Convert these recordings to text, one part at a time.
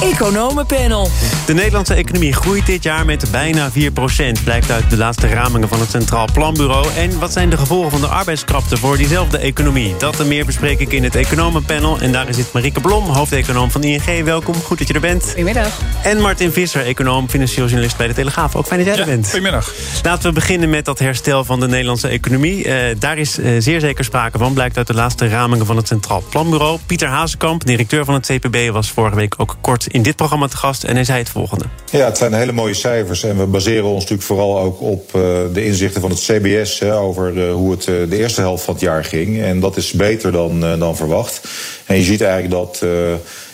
Economenpanel. De Nederlandse economie groeit dit jaar met bijna 4% blijkt uit de laatste ramingen van het Centraal Planbureau. En wat zijn de gevolgen van de arbeidskrapte voor diezelfde economie? Dat en meer bespreek ik in het Economenpanel. En daar zit Marieke Blom, hoofdeconoom van ING. Welkom, goed dat je er bent. Goedemiddag. En Martin Visser, econoom, financieel journalist bij de Telegraaf. Ook fijn dat jij er bent. Goedemiddag. Laten we beginnen met dat herstel van de Nederlandse economie. Uh, daar is uh, zeer zeker sprake van, blijkt uit de laatste ramingen van het Centraal Planbureau. Pieter Hazekamp, directeur van het CPB, was vorige week ook kort in dit programma te gast en hij zei het volgende. Ja, het zijn hele mooie cijfers en we baseren ons natuurlijk vooral ook op uh, de inzichten van het CBS hè, over uh, hoe het uh, de eerste helft van het jaar ging. En dat is beter dan, dan verwacht. En je ziet eigenlijk dat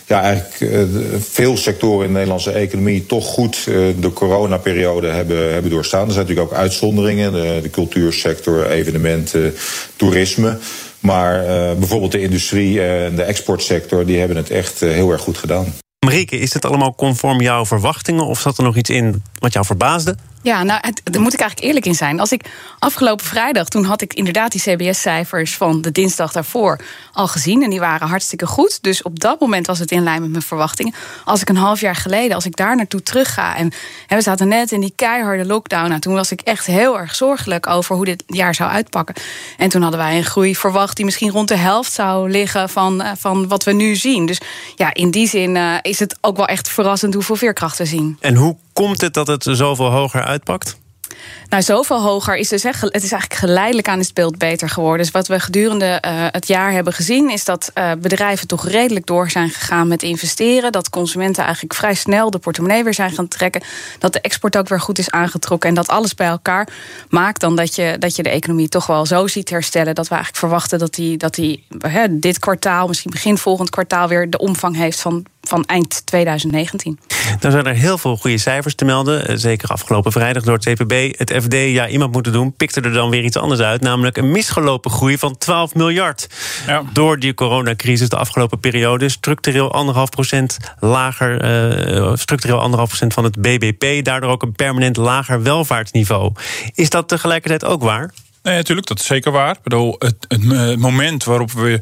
ja, eigenlijk veel sectoren in de Nederlandse economie toch goed de coronaperiode hebben, hebben doorstaan. Er zijn natuurlijk ook uitzonderingen, de, de cultuursector, evenementen, toerisme. Maar bijvoorbeeld de industrie en de exportsector, die hebben het echt heel erg goed gedaan. Marieke, is het allemaal conform jouw verwachtingen of zat er nog iets in wat jou verbaasde? Ja, nou, daar moet ik eigenlijk eerlijk in zijn. Als ik afgelopen vrijdag, toen had ik inderdaad die CBS-cijfers van de dinsdag daarvoor al gezien. En die waren hartstikke goed. Dus op dat moment was het in lijn met mijn verwachtingen. Als ik een half jaar geleden, als ik daar naartoe terug ga. En, we zaten net in die keiharde lockdown. Nou, toen was ik echt heel erg zorgelijk over hoe dit jaar zou uitpakken. En toen hadden wij een groei verwacht die misschien rond de helft zou liggen van, uh, van wat we nu zien. Dus ja, in die zin uh, is het ook wel echt verrassend hoeveel veerkracht we zien. En hoe komt het dat het zoveel hoger uitpakt? Nou, zoveel hoger is dus echt, het is eigenlijk geleidelijk aan het beeld beter geworden. Dus wat we gedurende uh, het jaar hebben gezien, is dat uh, bedrijven toch redelijk door zijn gegaan met investeren. Dat consumenten eigenlijk vrij snel de portemonnee weer zijn gaan trekken. Dat de export ook weer goed is aangetrokken. En dat alles bij elkaar maakt dan dat je, dat je de economie toch wel zo ziet herstellen. Dat we eigenlijk verwachten dat die, dat die dit kwartaal, misschien begin volgend kwartaal, weer de omvang heeft van van eind 2019. Dan zijn er heel veel goede cijfers te melden. Eh, zeker afgelopen vrijdag door het CPB. Het FD, ja, iemand moeten doen, pikte er dan weer iets anders uit. Namelijk een misgelopen groei van 12 miljard. Ja. Door die coronacrisis de afgelopen periode. Structureel anderhalf procent lager, uh, structureel anderhalf procent van het BBP. Daardoor ook een permanent lager welvaartsniveau. Is dat tegelijkertijd ook waar? Nee, natuurlijk, dat is zeker waar. Ik bedoel, het, het moment waarop we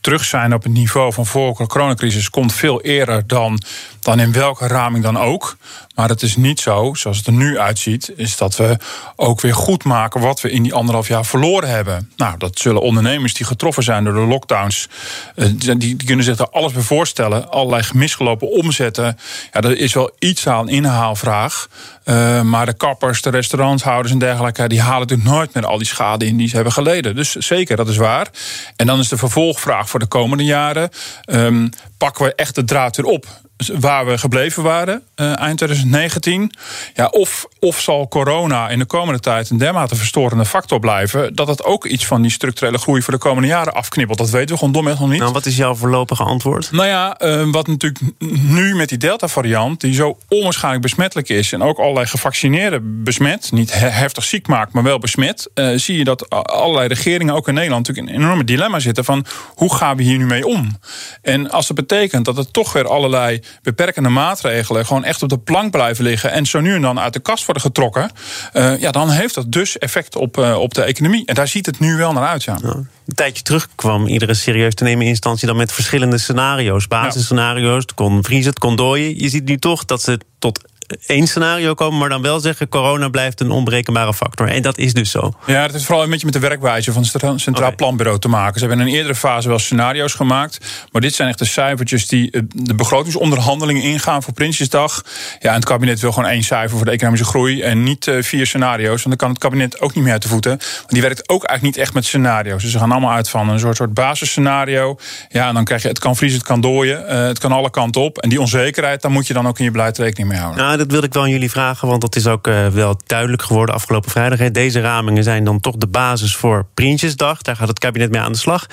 terug zijn op het niveau van voor de coronacrisis komt veel eerder dan, dan in welke raming dan ook. Maar het is niet zo, zoals het er nu uitziet, is dat we ook weer goed maken wat we in die anderhalf jaar verloren hebben. Nou, dat zullen ondernemers die getroffen zijn door de lockdowns, eh, die, kunnen zich daar alles bij voorstellen. Allerlei misgelopen omzetten. Ja, dat is wel iets aan inhaalvraag. Uh, maar de kappers, de restauranthouders en dergelijke, die halen natuurlijk nooit meer al die schade in die ze hebben geleden. Dus zeker, dat is waar. En dan is de vervolgvraag voor de komende jaren: um, pakken we echt de draad weer op? Waar we gebleven waren uh, eind 2019. Ja, of, of zal corona in de komende tijd een dermate verstorende factor blijven... dat het ook iets van die structurele groei voor de komwende jaren afknippelt. Dat weten we gewoon domweg nog niet. Nou, wat is jouw voorlopige antwoord? Nou ja, uh, wat natuurlijk nu met die Delta-variant... die zo onwaarschijnlijk besmettelijk is... en ook allerlei gevaccineerden besmet... niet heftig ziek maakt, maar wel besmet... Uh, zie je dat allerlei regeringen, ook in Nederland... natuurlijk in een enorme dilemma zitten van... hoe gaan we hier nu mee om? En als dat betekent dat er toch weer allerlei beperkende maatregelen gewoon echt op de plank blijven liggen en zo nu en dan uit de kast worden getrokken, uh, ja, dan heeft dat dus effect op, uh, op de economie. En daar ziet het nu wel naar uit. Ja. ja. Een tijdje terug kwam iedere serieus te nemen instantie dan met verschillende scenario's. Basisscenario's, het kon vriezen, het kon dooien. Je ziet nu toch dat ze tot één scenario komen, maar dan wel zeggen: corona blijft een onberekenbare factor. En dat is dus zo. Ja, dat heeft vooral een beetje met de werkwijze van het Centraal okay. Planbureau te maken. Ze hebben in een eerdere fase wel scenario's gemaakt. Maar dit zijn echt de cijfertjes die eh, de begrotingsonderhandelingen ingaan voor Prinsjesdag. Ja, en het kabinet wil gewoon één cijfer voor de economische groei en niet uh, vier scenario's. Want dan kan het kabinet ook niet meer uit de voeten. Want die werkt ook eigenlijk niet echt met scenario's. Dus ze gaan allemaal uit van een soort, soort basisscenario. Ja, en dan krijg je het kan vriezen, het kan dooien. Uh, het kan alle kanten op. En die onzekerheid, daar moet je dan ook in je beleid rekening mee houden. Nou, dat wilde ik wel aan jullie vragen, want dat is ook uh, wel duidelijk geworden afgelopen vrijdag. Deze ramingen zijn dan toch de basis voor Prinsjesdag. Daar gaat het kabinet mee aan de slag.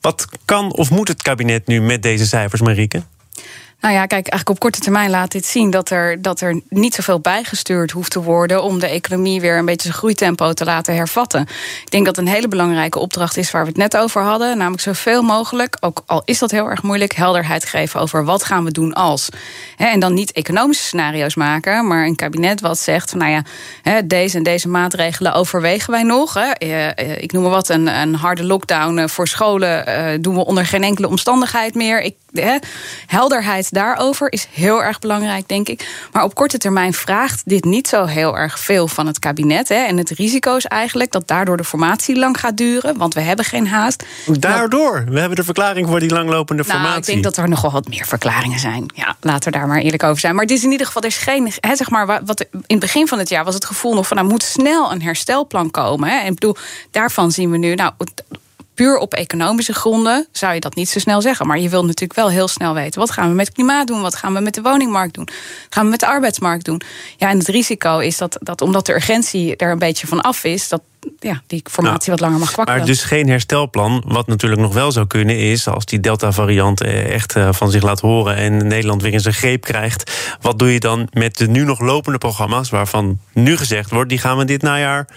Wat kan of moet het kabinet nu met deze cijfers, Marieke? Nou ja, kijk, eigenlijk op korte termijn laat dit zien dat er, dat er niet zoveel bijgestuurd hoeft te worden om de economie weer een beetje zijn groeitempo te laten hervatten. Ik denk dat een hele belangrijke opdracht is waar we het net over hadden, namelijk zoveel mogelijk, ook al is dat heel erg moeilijk, helderheid geven over wat gaan we doen als. en dan niet economische scenario's maken, maar een kabinet wat zegt van nou ja, deze en deze maatregelen overwegen wij nog. Eh, eh, ik noem maar wat, een, een harde lockdown eh, voor scholen doen we onder geen enkele omstandigheid meer. Ik, helderheid daarover is heel erg belangrijk, denk ik. Maar op korte termijn vraagt dit niet zo heel erg veel van het kabinet. Hè. En het risico is eigenlijk dat daardoor de formatie lang gaat duren, want we hebben geen haast. Daardoor? We hebben de verklaring voor die langlopende nou, formatie. Ik denk dat er nog wel wat meer verklaringen zijn. Ja, laten we daar maar eerlijk over zijn. Maar het is in ieder geval, er is geen. Hè, zeg maar, wat, in het begin van het jaar was het gevoel nog van, nou moet snel een herstelplan komen. Hè. En ik bedoel, daarvan zien we nu, nou, puur op economische gronden zou je dat niet zo snel zeggen. Maar je wilt natuurlijk wel heel snel weten: wat gaan we met klimaat doen? Wat gaan we met de woningmarkt doen? Wat gaan we met de arbeidsmarkt doen? Ja, en het risico is dat, dat omdat de urgentie er een beetje van af is, dat ja, die formatie wat langer mag kwakkelen. Maar dus geen herstelplan. Wat natuurlijk nog wel zou kunnen is... als die Delta-variant eh, echt eh, van zich laat horen... en Nederland weer in zijn greep krijgt... wat doe je dan met de nu nog lopende programma's... waarvan nu gezegd wordt... die gaan we dit najaar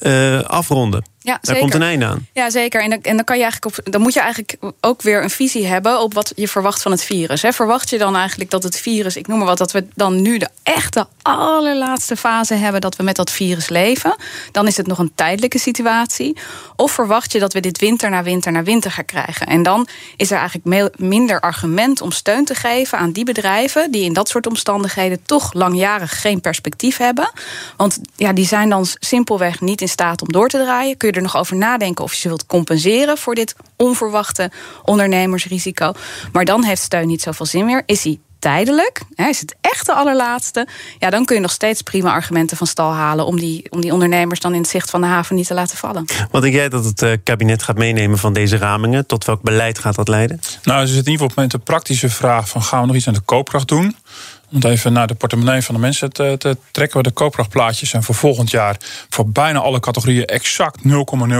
uh, afronden? Ja, Daar komt een einde aan. Ja, zeker. En dan, en dan, kan je eigenlijk op, dan moet je eigenlijk ook weer een visie hebben op wat je verwacht van het virus. Verwacht je dan eigenlijk dat het virus, ik noem maar wat, dat we dan nu de echte allerlaatste fase hebben dat we met dat virus leven? Dan is het nog een tijdelijke situatie. Of verwacht je dat we dit winter na winter na winter gaan krijgen? En dan is er eigenlijk minder argument om steun te geven aan die bedrijven die in dat soort omstandigheden toch langjarig geen perspectief hebben. Want ja, die zijn dan simpelweg niet in staat om door te draaien. Kun je er nog over nadenken of je ze wilt compenseren voor dit onverwachte ondernemersrisico. Maar dan heeft steun niet zoveel zin meer. Is hij tijdelijk, hè, is het echt de allerlaatste, ja, dan kun je nog steeds prima argumenten van stal halen om die, om die ondernemers dan in het zicht van de haven niet te laten vallen. Wat denk jij dat het eh, kabinet gaat meenemen van deze ramingen? Tot welk beleid gaat dat leiden? Nou, er zit in ieder geval met de praktische vraag van gaan we nog iets aan de koopkracht doen? Om even naar de portemonnee van de mensen te, te trekken. De koopkrachtplaatjes zijn voor volgend jaar voor bijna alle categorieën exact 0,0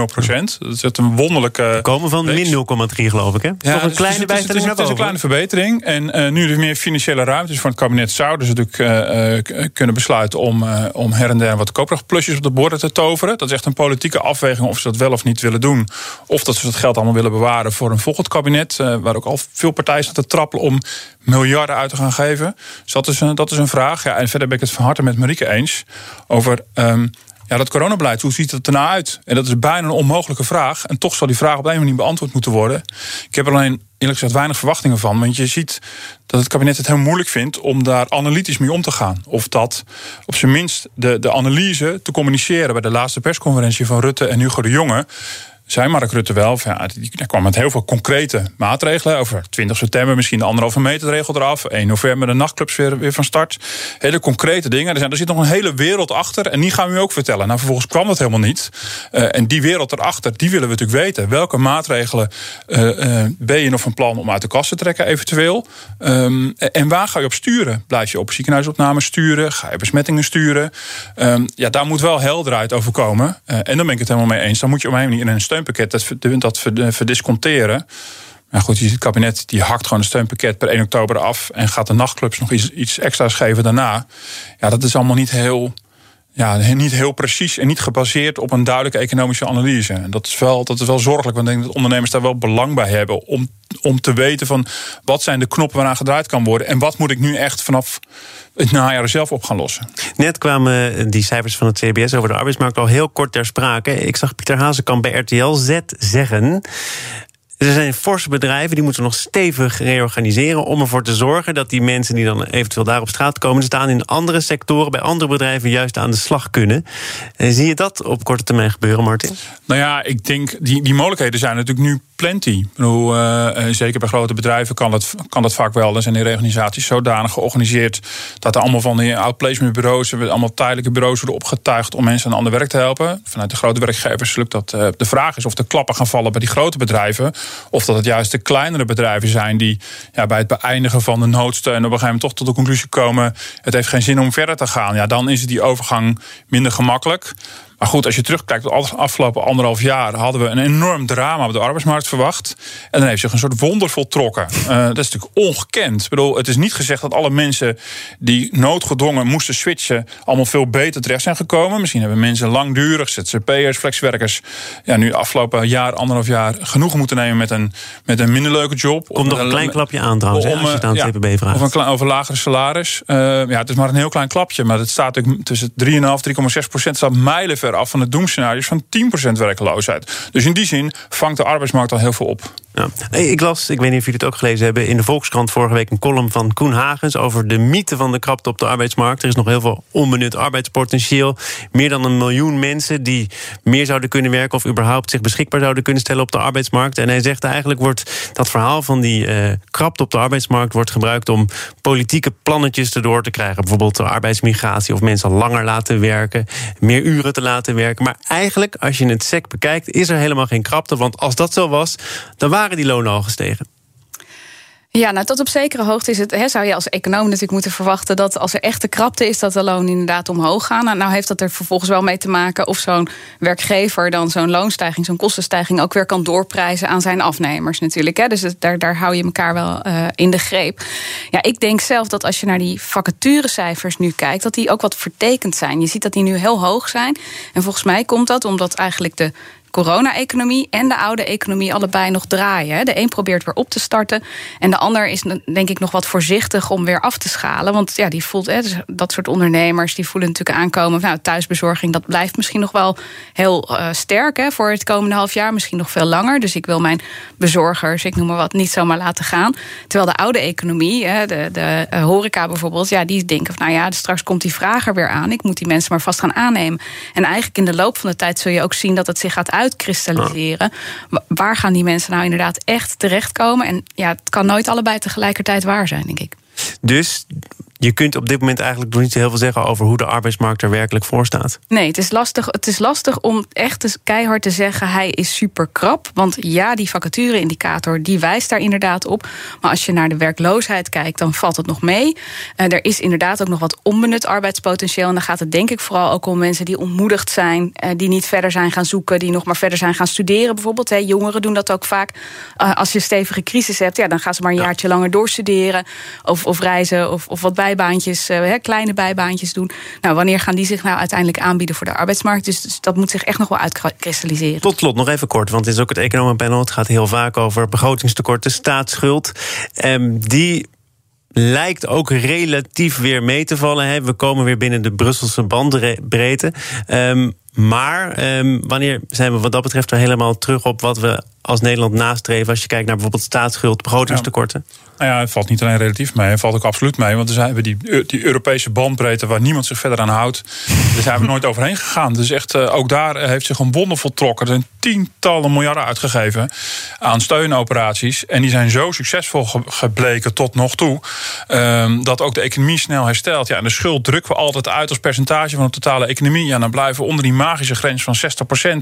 procent. Dat is een wonderlijke. We komen van min 0,3 geloof ik. Hè? Ja, Toch een kleine bijstelling Het is een kleine verbetering. En uh, nu er meer financiële ruimte is voor het kabinet, zouden ze natuurlijk uh, kunnen besluiten om, uh, om her en der wat koopkrachtplusjes op de borden te toveren. Dat is echt een politieke afweging of ze dat wel of niet willen doen. Of dat ze het geld allemaal willen bewaren voor een volgend kabinet. waar ook al veel partijen staan te trappelen om miljarden uit te gaan geven. Dus dat is een, dat is een vraag. Ja, en verder ben ik het van harte met Marieke eens over. Um, ja, dat coronabeleid, hoe ziet het ernaar uit? En dat is bijna een onmogelijke vraag. En toch zal die vraag op een manier beantwoord moeten worden. Ik heb er alleen eerlijk gezegd weinig verwachtingen van. Want je ziet dat het kabinet het heel moeilijk vindt om daar analytisch mee om te gaan. Of dat op zijn minst de, de analyse te communiceren bij de laatste persconferentie van Rutte en Hugo de Jonge zei Mark Rutte wel, ja, die kwam met heel veel concrete maatregelen. Over 20 september misschien de anderhalve meter regel eraf. 1 november de nachtclubs weer, weer van start. Hele concrete dingen. Er, zijn, er zit nog een hele wereld achter. En die gaan we u ook vertellen. Nou, vervolgens kwam dat helemaal niet. Uh, en die wereld erachter, die willen we natuurlijk weten. Welke maatregelen uh, uh, ben je nog van plan om uit de kast te trekken, eventueel? Um, en waar ga je op sturen? Blijf je op ziekenhuisopname sturen? Ga je besmettingen sturen? Um, ja, daar moet wel helderheid over komen. en dan ben ik het helemaal mee eens. Dan moet je op een manier in een steunpakket dat, dat verdisconteren. Maar goed, het kabinet die hakt gewoon een steunpakket per 1 oktober af en gaat de nachtclubs nog iets, iets extra's geven daarna. Ja, dat is allemaal niet heel, ja, niet heel precies en niet gebaseerd op een duidelijke economische analyse. En dat is wel, dat is wel zorgelijk, want ik denk dat ondernemers daar wel belang bij hebben om, om te weten van wat zijn de knoppen waaraan gedraaid kan worden en wat moet ik nu echt vanaf het najaar zelf op gaan lossen. Net kwamen die cijfers van het CBS over de arbeidsmarkt al heel kort ter sprake. Ik zag Pieter Hazekamp bij RTL Z zeggen. Er zijn forse bedrijven die moeten nog stevig reorganiseren om ervoor te zorgen dat die mensen die dan eventueel daar op straat komen staan in andere sectoren, bij andere bedrijven juist aan de slag kunnen. En zie je dat op korte termijn gebeuren, Martin? Nou ja, ik denk die, die mogelijkheden zijn natuurlijk nu plenty. Ik bedoel, uh, zeker bij grote bedrijven kan dat, kan dat vaak wel. Dan zijn die reorganisaties zodanig georganiseerd dat er allemaal van die outplacementbureaus, allemaal tijdelijke bureaus worden opgetuigd om mensen aan ander werk te helpen. Vanuit de grote werkgevers lukt dat. De vraag is of de klappen gaan vallen bij die grote bedrijven. Of dat het juist de kleinere bedrijven zijn die ja, bij het beëindigen van de noodsteun op een gegeven moment toch tot de conclusie komen: het heeft geen zin om verder te gaan. Ja, dan is die overgang minder gemakkelijk. Maar goed, als je terugkijkt op de afgelopen anderhalf jaar... hadden we een enorm drama op de arbeidsmarkt verwacht. En dan heeft zich een soort wonder voltrokken. Uh, dat is natuurlijk ongekend. Ik bedoel, het is niet gezegd dat alle mensen die noodgedwongen moesten switchen... allemaal veel beter terecht zijn gekomen. Misschien hebben mensen langdurig, ZZP'ers, flexwerkers... Ja, nu afgelopen jaar, anderhalf jaar... genoeg moeten nemen met een, met een minder leuke job. Komt nog een klein klapje aan trouwens, om, als je het aan het ja, TPB vraagt. Of een, klein, over lagere salaris. Uh, ja, het is maar een heel klein klapje. Maar het staat tussen 3,5 3,6 procent... staat mijlenver af van het doemscenario's van 10 procent werkloosheid. Dus in die zin vangt de arbeidsmarkt al heel veel op. Ja. Ik las, ik weet niet of jullie het ook gelezen hebben... in de Volkskrant vorige week een column van Koen Hagens... over de mythe van de krapte op de arbeidsmarkt. Er is nog heel veel onbenut arbeidspotentieel. Meer dan een miljoen mensen die meer zouden kunnen werken... of überhaupt zich beschikbaar zouden kunnen stellen op de arbeidsmarkt. En hij zegt eigenlijk wordt dat verhaal van die uh, krapte op de arbeidsmarkt... wordt gebruikt om politieke plannetjes erdoor te krijgen. Bijvoorbeeld de arbeidsmigratie of mensen langer laten werken... meer uren te laten werken. Maar eigenlijk, als je het sec bekijkt, is er helemaal geen krapte. Want als dat zo was, dan waren waren die lonen al gestegen? Ja, nou tot op zekere hoogte is het, he, zou je als econoom natuurlijk moeten verwachten dat als er echte krapte is, dat de lonen inderdaad omhoog gaan. Nou, nou heeft dat er vervolgens wel mee te maken of zo'n werkgever dan zo'n loonstijging, zo'n kostenstijging ook weer kan doorprijzen aan zijn afnemers natuurlijk. Hè. Dus daar, daar hou je elkaar wel uh, in de greep. Ja, ik denk zelf dat als je naar die vacaturecijfers nu kijkt, dat die ook wat vertekend zijn. Je ziet dat die nu heel hoog zijn. En volgens mij komt dat omdat eigenlijk de corona-economie en de oude economie allebei nog draaien. De een probeert weer op te starten. En de ander is denk ik nog wat voorzichtig om weer af te schalen. Want ja, die voelt, hè, dus dat soort ondernemers, die voelen natuurlijk aankomen. Nou, thuisbezorging, dat blijft misschien nog wel heel uh, sterk hè, voor het komende half jaar. Misschien nog veel langer. Dus ik wil mijn bezorgers, ik noem maar wat, niet zomaar laten gaan. Terwijl de oude economie, hè, de, de uh, horeca bijvoorbeeld, ja, die denken van nou ja, straks komt die vraag er weer aan. Ik moet die mensen maar vast gaan aannemen. En eigenlijk in de loop van de tijd zul je ook zien dat het zich gaat uit uitkristalliseren. Waar gaan die mensen nou inderdaad echt terechtkomen? En ja, het kan nooit allebei tegelijkertijd waar zijn, denk ik. Dus je kunt op dit moment eigenlijk nog niet zo heel veel zeggen over hoe de arbeidsmarkt er werkelijk voor staat. Nee, het is lastig, het is lastig om echt te, keihard te zeggen hij is super krap. Want ja, die vacature-indicator die wijst daar inderdaad op. Maar als je naar de werkloosheid kijkt, dan valt het nog mee. Uh, er is inderdaad ook nog wat onbenut arbeidspotentieel. En dan gaat het denk ik vooral ook om mensen die ontmoedigd zijn, uh, die niet verder zijn gaan zoeken, die nog maar verder zijn gaan studeren. Bijvoorbeeld, hè, jongeren doen dat ook vaak. Uh, als je een stevige crisis hebt, ja, dan gaan ze maar een jaartje langer doorstuderen. Of, of reizen of, of wat bij bijbaantjes, uh, kleine bijbaantjes doen. Nou, wanneer gaan die zich nou uiteindelijk aanbieden voor de arbeidsmarkt? Dus, dus, dat moet zich echt nog wel uitkristalliseren. Tot slot nog even kort, want het is ook het economenpanel. Het gaat heel vaak over begrotingstekorten, staatsschuld. Um, die lijkt ook relatief weer mee te vallen. We komen weer binnen de Brusselse bandbreedte. Um, maar um, wanneer zijn we wat dat betreft er helemaal terug op wat we als Nederland nastreven als je kijkt naar bijvoorbeeld staatsschuld, begrotingstekorten? Nou ja, het valt niet alleen relatief mee, het valt ook absoluut mee. Want zijn we die, die Europese bandbreedte waar niemand zich verder aan houdt. Daar zijn we nooit overheen gegaan. Dus echt, uh, ook daar heeft zich een wonder voltrokken. Er zijn tientallen miljarden uitgegeven aan steunoperaties. En die zijn zo succesvol gebleken tot nog toe. Um, dat ook de economie snel herstelt. Ja, en de schuld drukken we altijd uit als percentage van de totale economie. Ja, dan blijven we onder die magische grens van 60%.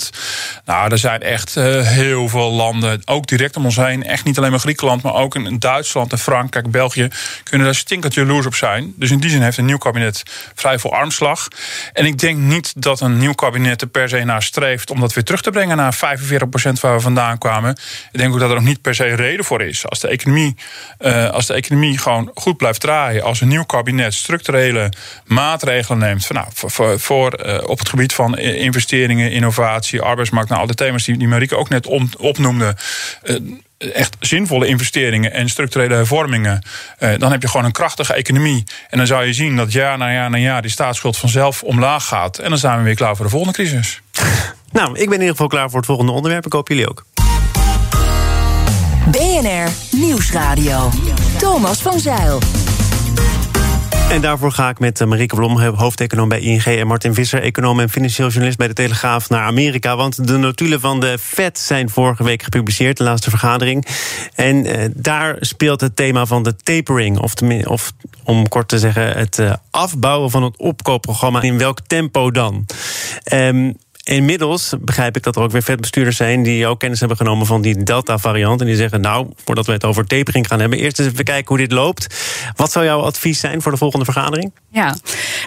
Nou, er zijn echt uh, heel veel landen, ook direct om ons heen. Echt niet alleen maar Griekenland, maar ook in Duitsland en Frankrijk, België. kunnen daar stinkend jaloers op zijn. Dus in die zin heeft een nieuw kabinet vrij veel armslag. En ik denk niet dat een nieuw kabinet er per se naar streeft om dat weer terug te brengen naar 45% waar we vandaan kwamen. Ik denk ook dat er nog niet per se reden voor is. Als de economie, uh, als de economie gewoon goed blijft draaien, als een nieuw kabinet structurele maatregelen neemt voor, nou, voor, uh, op het gebied van investeringen, innovatie, arbeidsmarkt, nou, al de thema's die, die Marieke ook net om, opnoemde. Uh, echt zinvolle investeringen en structurele hervormingen, uh, dan heb je gewoon een krachtige economie. En dan zou je zien dat jaar na jaar na jaar die staatsschuld vanzelf omlaag gaat. En dan zijn we weer klaar voor de volgende crisis. Nou, ik ben in ieder geval klaar voor het volgende onderwerp. Ik hoop jullie ook. BNR Nieuwsradio. Thomas van Zeil. En daarvoor ga ik met eh, Marieke Blom, hoofdeconoom bij ING... en Martin Visser, econoom en financieel journalist bij de Telegraaf... naar Amerika, want de notulen van de Fed zijn vorige week gepubliceerd... de laatste vergadering. En eh, daar speelt het thema van de tapering... of, of om kort te zeggen, het uh, afbouwen van het opkoopprogramma... in welk tempo dan? Um, inmiddels begrijp ik dat er ook weer vetbestuurders zijn die ook kennis hebben genomen van die Delta-variant. En die zeggen: Nou, voordat we het over tapering gaan hebben, eerst eens even kijken hoe dit loopt. Wat zou jouw advies zijn voor de volgende vergadering? Ja,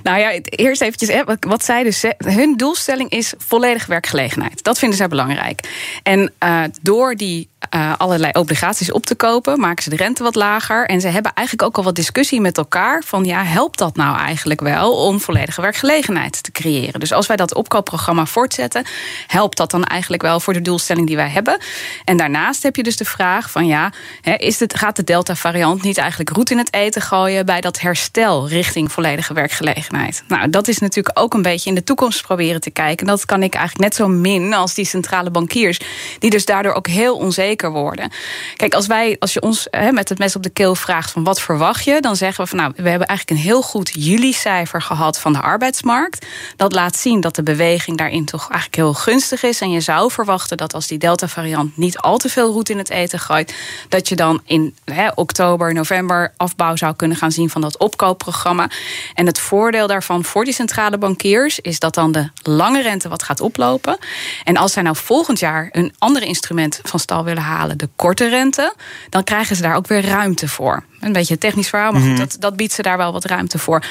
nou ja, eerst eventjes, wat zij dus hun doelstelling is volledige werkgelegenheid. Dat vinden zij belangrijk. En uh, door die uh, allerlei obligaties op te kopen, maken ze de rente wat lager. En ze hebben eigenlijk ook al wat discussie met elkaar van ja, helpt dat nou eigenlijk wel om volledige werkgelegenheid te creëren? Dus als wij dat opkoopprogramma voortzetten, helpt dat dan eigenlijk wel voor de doelstelling die wij hebben? En daarnaast heb je dus de vraag van ja, is het, gaat de Delta-variant niet eigenlijk roet in het eten gooien bij dat herstel richting volledige werkgelegenheid? Nou, dat is natuurlijk ook een beetje in de toekomst proberen te kijken. Dat kan ik eigenlijk net zo min als die centrale bankiers, die dus daardoor ook heel onzeker worden. Kijk, als wij, als je ons met het mes op de keel vraagt van wat verwacht je, dan zeggen we van nou, we hebben eigenlijk een heel goed juli-cijfer gehad van de arbeidsmarkt. Dat laat zien dat de beweging daarin toch eigenlijk heel gunstig is. En je zou verwachten dat als die Delta-variant niet al te veel roet in het eten gooit, dat je dan in oktober, november afbouw zou kunnen gaan zien van dat opkoopprogramma. En het voordeel daarvan voor die centrale bankiers is dat dan de lange rente wat gaat oplopen. En als zij nou volgend jaar een ander instrument van stal willen halen, de korte rente, dan krijgen ze daar ook weer ruimte voor. Een beetje een technisch verhaal, maar goed, mhm. dat, dat biedt ze daar wel wat ruimte voor.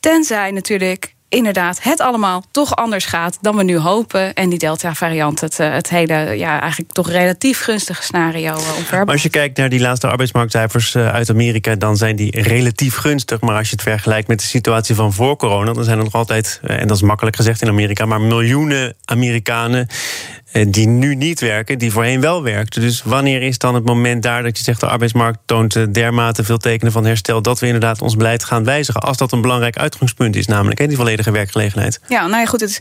Tenzij natuurlijk inderdaad het allemaal toch anders gaat dan we nu hopen. En die Delta-variant het, eh, het hele, ja, eigenlijk toch relatief gunstige scenario eh, omverbt. Als je kijkt naar die laatste arbeidsmarktcijfers eh, uit Amerika, dan zijn die relatief gunstig. Maar als je het vergelijkt met de situatie van voor corona, dan zijn er nog altijd, en dat is makkelijk gezegd in Amerika, maar miljoenen Amerikanen die nu niet werken, die voorheen wel werkten. Dus wanneer is dan het moment daar dat je zegt de arbeidsmarkt toont dermate veel tekenen van herstel dat we inderdaad ons beleid gaan wijzigen? Als dat een belangrijk uitgangspunt is, namelijk die volledige werkgelegenheid. Ja, nou ja, goed. Het is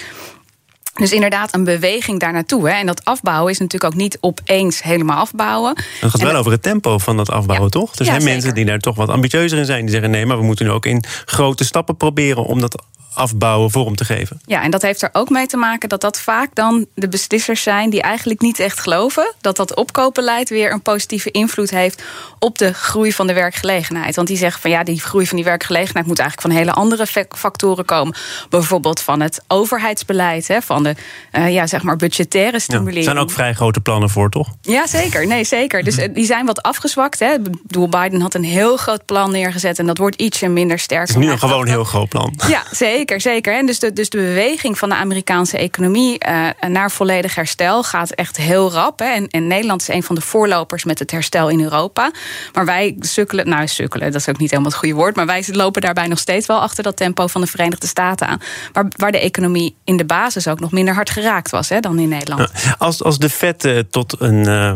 dus inderdaad een beweging daar naartoe. En dat afbouwen is natuurlijk ook niet opeens helemaal afbouwen. Het gaat wel over het tempo van dat afbouwen, toch? Er zijn mensen die daar toch wat ambitieuzer in zijn. Die zeggen nee, maar we moeten nu ook in grote stappen proberen om dat afbouwen vorm te geven. Ja, en dat heeft er ook mee te maken dat dat vaak dan de beslissers zijn die eigenlijk niet echt geloven dat dat opkoopbeleid weer een positieve invloed heeft op de groei van de werkgelegenheid. Want die zeggen van ja, die groei van die werkgelegenheid moet eigenlijk van hele andere factoren komen. Bijvoorbeeld van het overheidsbeleid, hè, van de uh, ja, zeg maar budgettaire stimulering. er zijn ook vrij grote plannen voor, toch? Ja, zeker. Nee, zeker. Dus eh, die zijn wat afgezwakt. Hè. Bedoel, Biden had een heel groot plan neergezet en dat wordt ietsje minder sterk. Het is nu een gewoon heel groot plan. Ja, zeker. Zeker, zeker. En dus de, dus de beweging van de Amerikaanse economie uh, naar volledig herstel gaat echt heel rap. Hè. En, en, Nederland is een van de voorlopers met het herstel in Europa. Maar wij sukkelen, nou sukkelen, dat is ook niet helemaal het goede woord. Maar wij lopen daarbij nog steeds wel achter dat tempo van de Verenigde Staten aan. Waar, waar de economie in de basis ook nog minder hard geraakt was hè, dan in Nederland. Als, als de vet uh, tot een. Uh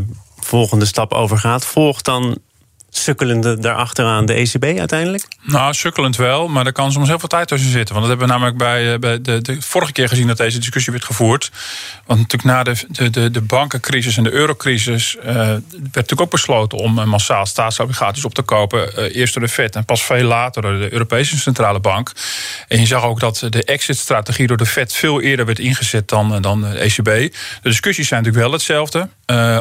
volgende stap overgaat, volgt dan sukkelende daarachteraan de ECB uiteindelijk? Nou, sukkelend wel, maar er kan soms heel veel tijd tussen zitten. Want dat hebben we namelijk bij, eh, bij de, de vorige keer gezien dat deze discussie werd gevoerd. Want natuurlijk na de, de, de, bankencrisis en de eurocrisis uh, werd natuurlijk ook besloten om eh, massaal staatsobligaties op te kopen. Uh, eerst door de Fed en pas veel later door de Europese Centrale Bank. En je zag ook dat de exit-strategie door de Fed veel eerder werd ingezet dan, dan de ECB. De discussies zijn natuurlijk wel hetzelfde.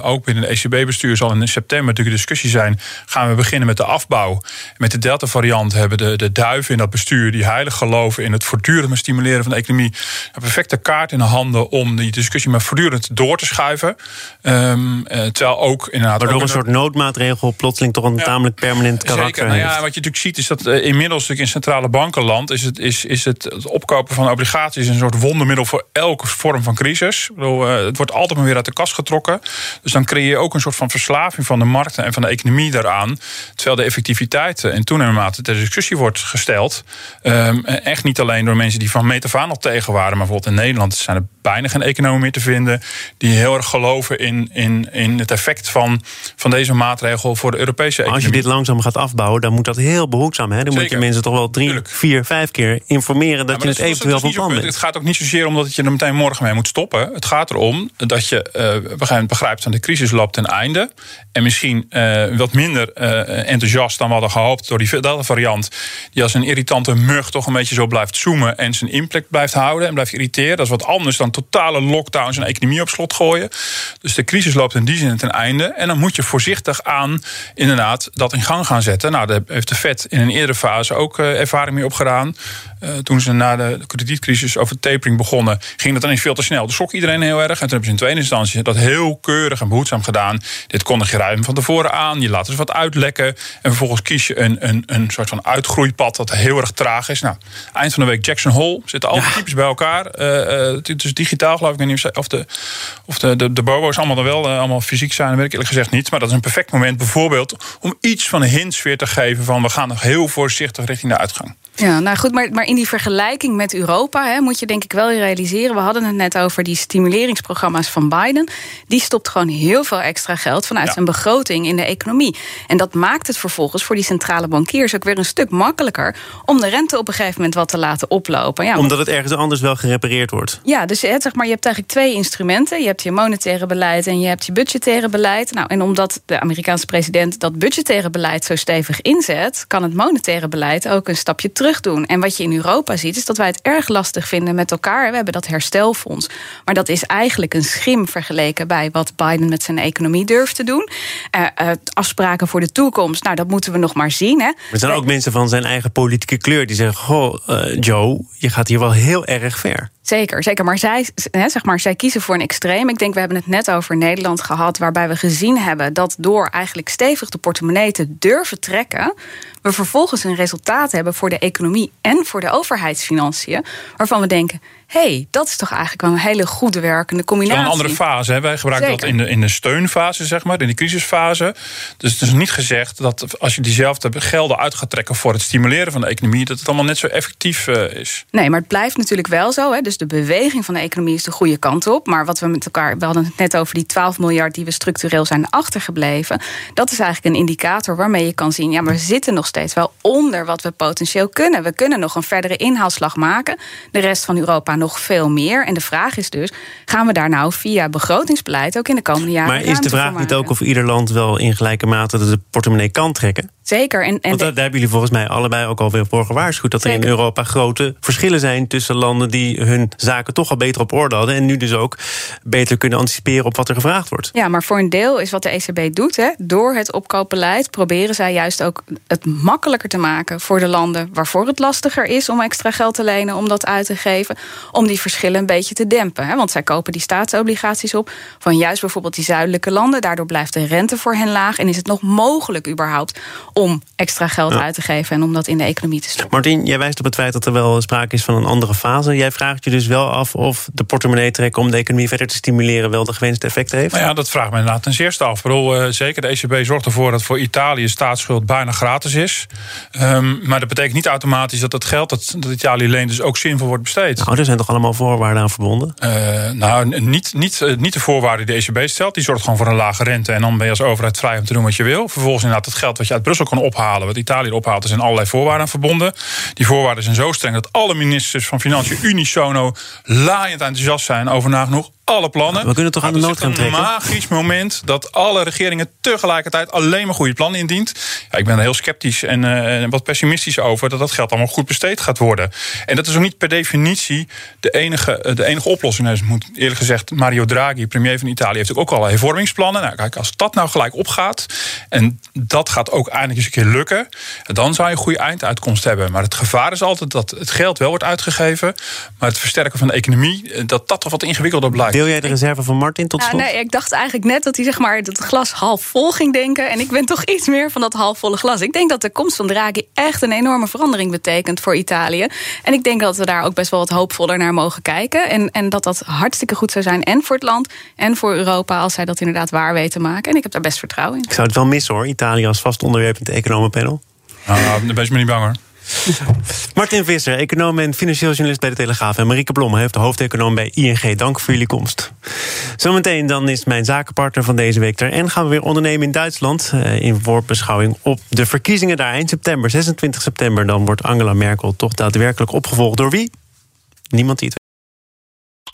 Ook binnen de ECB-bestuur zal in september natuurlijk een discussie zijn. Gaan we beginnen met de afbouw. Met de Delta-variant hebben de, de duiven in dat bestuur... die heilig geloven in het voortdurend stimuleren van de economie... een perfecte kaart in de handen om die discussie maar voortdurend door te schuiven. Um, terwijl ook inderdaad... Waardoor een soort noodmaatregel plotseling toch een tamelijk permanent karakter zeker. Nou ja, wat je natuurlijk ziet is dat uh, inmiddels in centrale bankenland... is het, is, is het, het opkopen van obligaties een soort wondermiddel... voor elke vorm van crisis. Ik bedoel, het wordt altijd maar weer uit de kast getrokken. Dus dan creëer je ook een soort van verslaving van de markten... en van de economie daaraan. Terwijl de effectiviteit in toenemende mate ter discussie wordt gesteld. Um, echt niet alleen door mensen die van meet al tegen waren. Maar bijvoorbeeld in Nederland zijn er bijna geen economen meer te vinden. die heel erg geloven in, in, in het effect van, van deze maatregel voor de Europese economie. Als je dit langzaam gaat afbouwen, dan moet dat heel behoedzaam. Hè? Dan moet je mensen toch wel drie, vier, vijf keer informeren dat je het eventueel van plan bent. Het gaat ook niet zozeer om dat je er meteen morgen mee moet stoppen. Het gaat erom dat je uh, begrijpt begrijpt van de crisis loopt ten einde. En misschien uh, wat minder uh, enthousiast dan we hadden gehoopt door die Delta-variant. Die als een irritante mug toch een beetje zo blijft zoomen en zijn impact blijft houden en blijft irriteren. Dat is wat anders dan totale lockdowns en economie op slot gooien. Dus de crisis loopt in die zin ten einde. En dan moet je voorzichtig aan inderdaad dat in gang gaan zetten. Nou, daar heeft de Fed in een eerdere fase ook ervaring mee opgedaan. Toen ze na de kredietcrisis over tapering begonnen, ging dat niet veel te snel. Dus schrok iedereen heel erg. En toen hebben ze in tweede instantie dat heel keurig en behoedzaam gedaan. Dit kondig je ruim van tevoren aan. Je laat dus wat uitlekken. En vervolgens kies je een, een, een soort van uitgroeipad dat heel erg traag is. Nou, eind van de week Jackson Hole. Zitten al die types bij elkaar. Uh, het is digitaal geloof ik. Niet of de, of de, de, de bobo's allemaal dan wel allemaal fysiek zijn. Dat weet ik eerlijk gezegd niet. Maar dat is een perfect moment bijvoorbeeld om iets van een hint weer te geven van we gaan nog heel voorzichtig richting de uitgang. Ja, nou goed, maar, maar in die vergelijking met Europa hè, moet je denk ik wel realiseren. We hadden het net over die stimuleringsprogramma's van Biden. Die stopt gewoon heel veel extra geld vanuit zijn begroting in de economie. En dat maakt het vervolgens voor die centrale bankiers ook weer een stuk makkelijker om de rente op een gegeven moment wat te laten oplopen. Ja, Omdat het ergens anders wel gerepareerd wordt. Ja, dus zeg maar, je hebt eigenlijk twee instrumenten. Je hebt je monetaire beleid en je hebt je budgettaire beleid. Nou, en omdat de Amerikaanse president dat budgettaire beleid zo stevig inzet, kan het monetaire beleid ook een stapje terug doen. En wat je in Europa ziet, is dat wij het erg lastig vinden met elkaar. We hebben dat herstelfonds. Maar dat is eigenlijk een schim vergeleken bij wat Biden met zijn economie durft te doen. Uh, uh, afspraken voor de toekomst, nou, dat moeten we nog maar zien. Hè. Er zijn ook mensen van zijn eigen politieke kleur die zeggen: Goh, Joe, je gaat hier wel heel erg ver. Zeker, zeker. Maar zij, zeg maar zij kiezen voor een extreem. Ik denk, we hebben het net over Nederland gehad, waarbij we gezien hebben dat door eigenlijk stevig de portemonnee te durven trekken, we vervolgens een resultaat hebben voor de economie en voor de overheidsfinanciën, waarvan we denken: hey, dat is toch eigenlijk wel een hele goede werkende combinatie. Een andere fase. Hè? Wij gebruiken dat in de, in de steunfase, zeg maar, in de crisisfase. Dus het is niet gezegd dat als je diezelfde gelden uit gaat trekken voor het stimuleren van de economie, dat het allemaal net zo effectief uh, is. Nee, maar het blijft natuurlijk wel zo. Hè? Dus de beweging van de economie is de goede kant op. Maar wat we met elkaar, we hadden het net over die 12 miljard die we structureel zijn achtergebleven. Dat is eigenlijk een indicator waarmee je kan zien, ja, maar we zitten nog steeds wel onder wat we potentieel kunnen. We kunnen nog een verdere inhaalslag maken. De rest van Europa nog veel meer. En de vraag is dus: gaan we daar nou via begrotingsbeleid ook in de komende jaren. Maar is de vraag niet ook of ieder land wel in gelijke mate de portemonnee kan trekken? Zeker. En, en Want daar, hebben jullie volgens mij allebei ook alweer voor gewaarschuwd. Dat er in Europa grote verschillen zijn tussen landen die hun zaken toch al beter op orde hadden. En nu dus ook beter kunnen anticiperen op wat er gevraagd wordt. Ja, maar voor een deel is wat de ECB doet. Hè, door het opkoopbeleid proberen zij juist ook het makkelijker te maken voor de landen waarvoor het lastiger is om extra geld te lenen, om dat uit te geven. Om die verschillen een beetje te dempen. Hè. Want zij kopen die staatsobligaties op van juist bijvoorbeeld die zuidelijke landen. Daardoor blijft de rente voor hen laag. En is het nog mogelijk überhaupt om extra geld uit te geven en om dat in de economie te stoppen. Martin, jij wijst op het feit dat er wel sprake is van een andere fase. Jij vraagt je dus wel af of de portemonnee trekken om de economie verder te stimuleren wel de gewenste effecten heeft? Nou ja, dat vraagt me inderdaad ten zeerste af. Bedoel, uh, zeker de ECB zorgt ervoor dat voor Italië staatsschuld bijna gratis is. Um, maar dat betekent niet automatisch dat het geld dat, dat Italië leent dus ook zinvol wordt besteed. Nou, er zijn toch allemaal voorwaarden aan verbonden? Uh, nou, niet, niet, uh, niet de voorwaarden die de ECB stelt. Die zorgt gewoon voor een lage rente. En dan ben je als overheid vrij om te doen wat je wil. Vervolgens inderdaad het geld wat je uit Brussel kan ophalen, wat Italië ophaalt, er zijn allerlei voorwaarden verbonden. Die voorwaarden zijn zo streng dat alle ministers van Financiën unisono laaiend enthousiast zijn over nagenoeg alle plannen. We kunnen toch aan de nood gaan trekken? Is een magisch moment dat alle regeringen tegelijkertijd alleen maar goede plannen indient. Ja, ik ben er heel sceptisch en uh, wat pessimistisch over dat dat geld allemaal goed besteed gaat worden. En dat is ook niet per definitie de enige, eh, de enige oplossing. Dus moet eerlijk gezegd, Mario Draghi, premier van Italië, heeft ook al hervormingsplannen. Nou, kijk, als dat nou gelijk opgaat en dat gaat ook eindelijk eens een keer lukken, dan zou je een goede einduitkomst hebben. Maar het gevaar is altijd dat het geld wel wordt uitgegeven, maar het versterken van de economie, eh, dat dat toch wat ingewikkelder blijft. Wil jij de reserve van Martin tot slot? nee, ik dacht eigenlijk net dat hij zeg maar het glas half vol ging denken. En ik ben toch iets meer van dat halfvolle glas. Ik denk dat de komst van Draghi echt een enorme verandering betekent voor Italië. En ik denk dat we daar ook best wel wat hoopvoller naar mogen kijken. En, en dat dat hartstikke goed zou zijn. En voor het land en voor Europa als zij dat inderdaad waar weten te maken. En ik heb daar best vertrouwen in. Ik zou het wel missen hoor, Italië als vast onderwerp in het economenpanel. Nou, nou, wees me niet bang hoor. Martin Visser, econoom en financieel journalist bij de Telegraaf. En Marieke Blom, heeft de hoofdeconoom bij ING. Dank voor jullie komst. Zometeen dan is mijn zakenpartner van deze week er. En gaan we weer ondernemen in Duitsland. Eh, in voorbeschouwing op de verkiezingen daar eind september. 26 september dan wordt Angela Merkel toch daadwerkelijk opgevolgd door wie? Niemand die het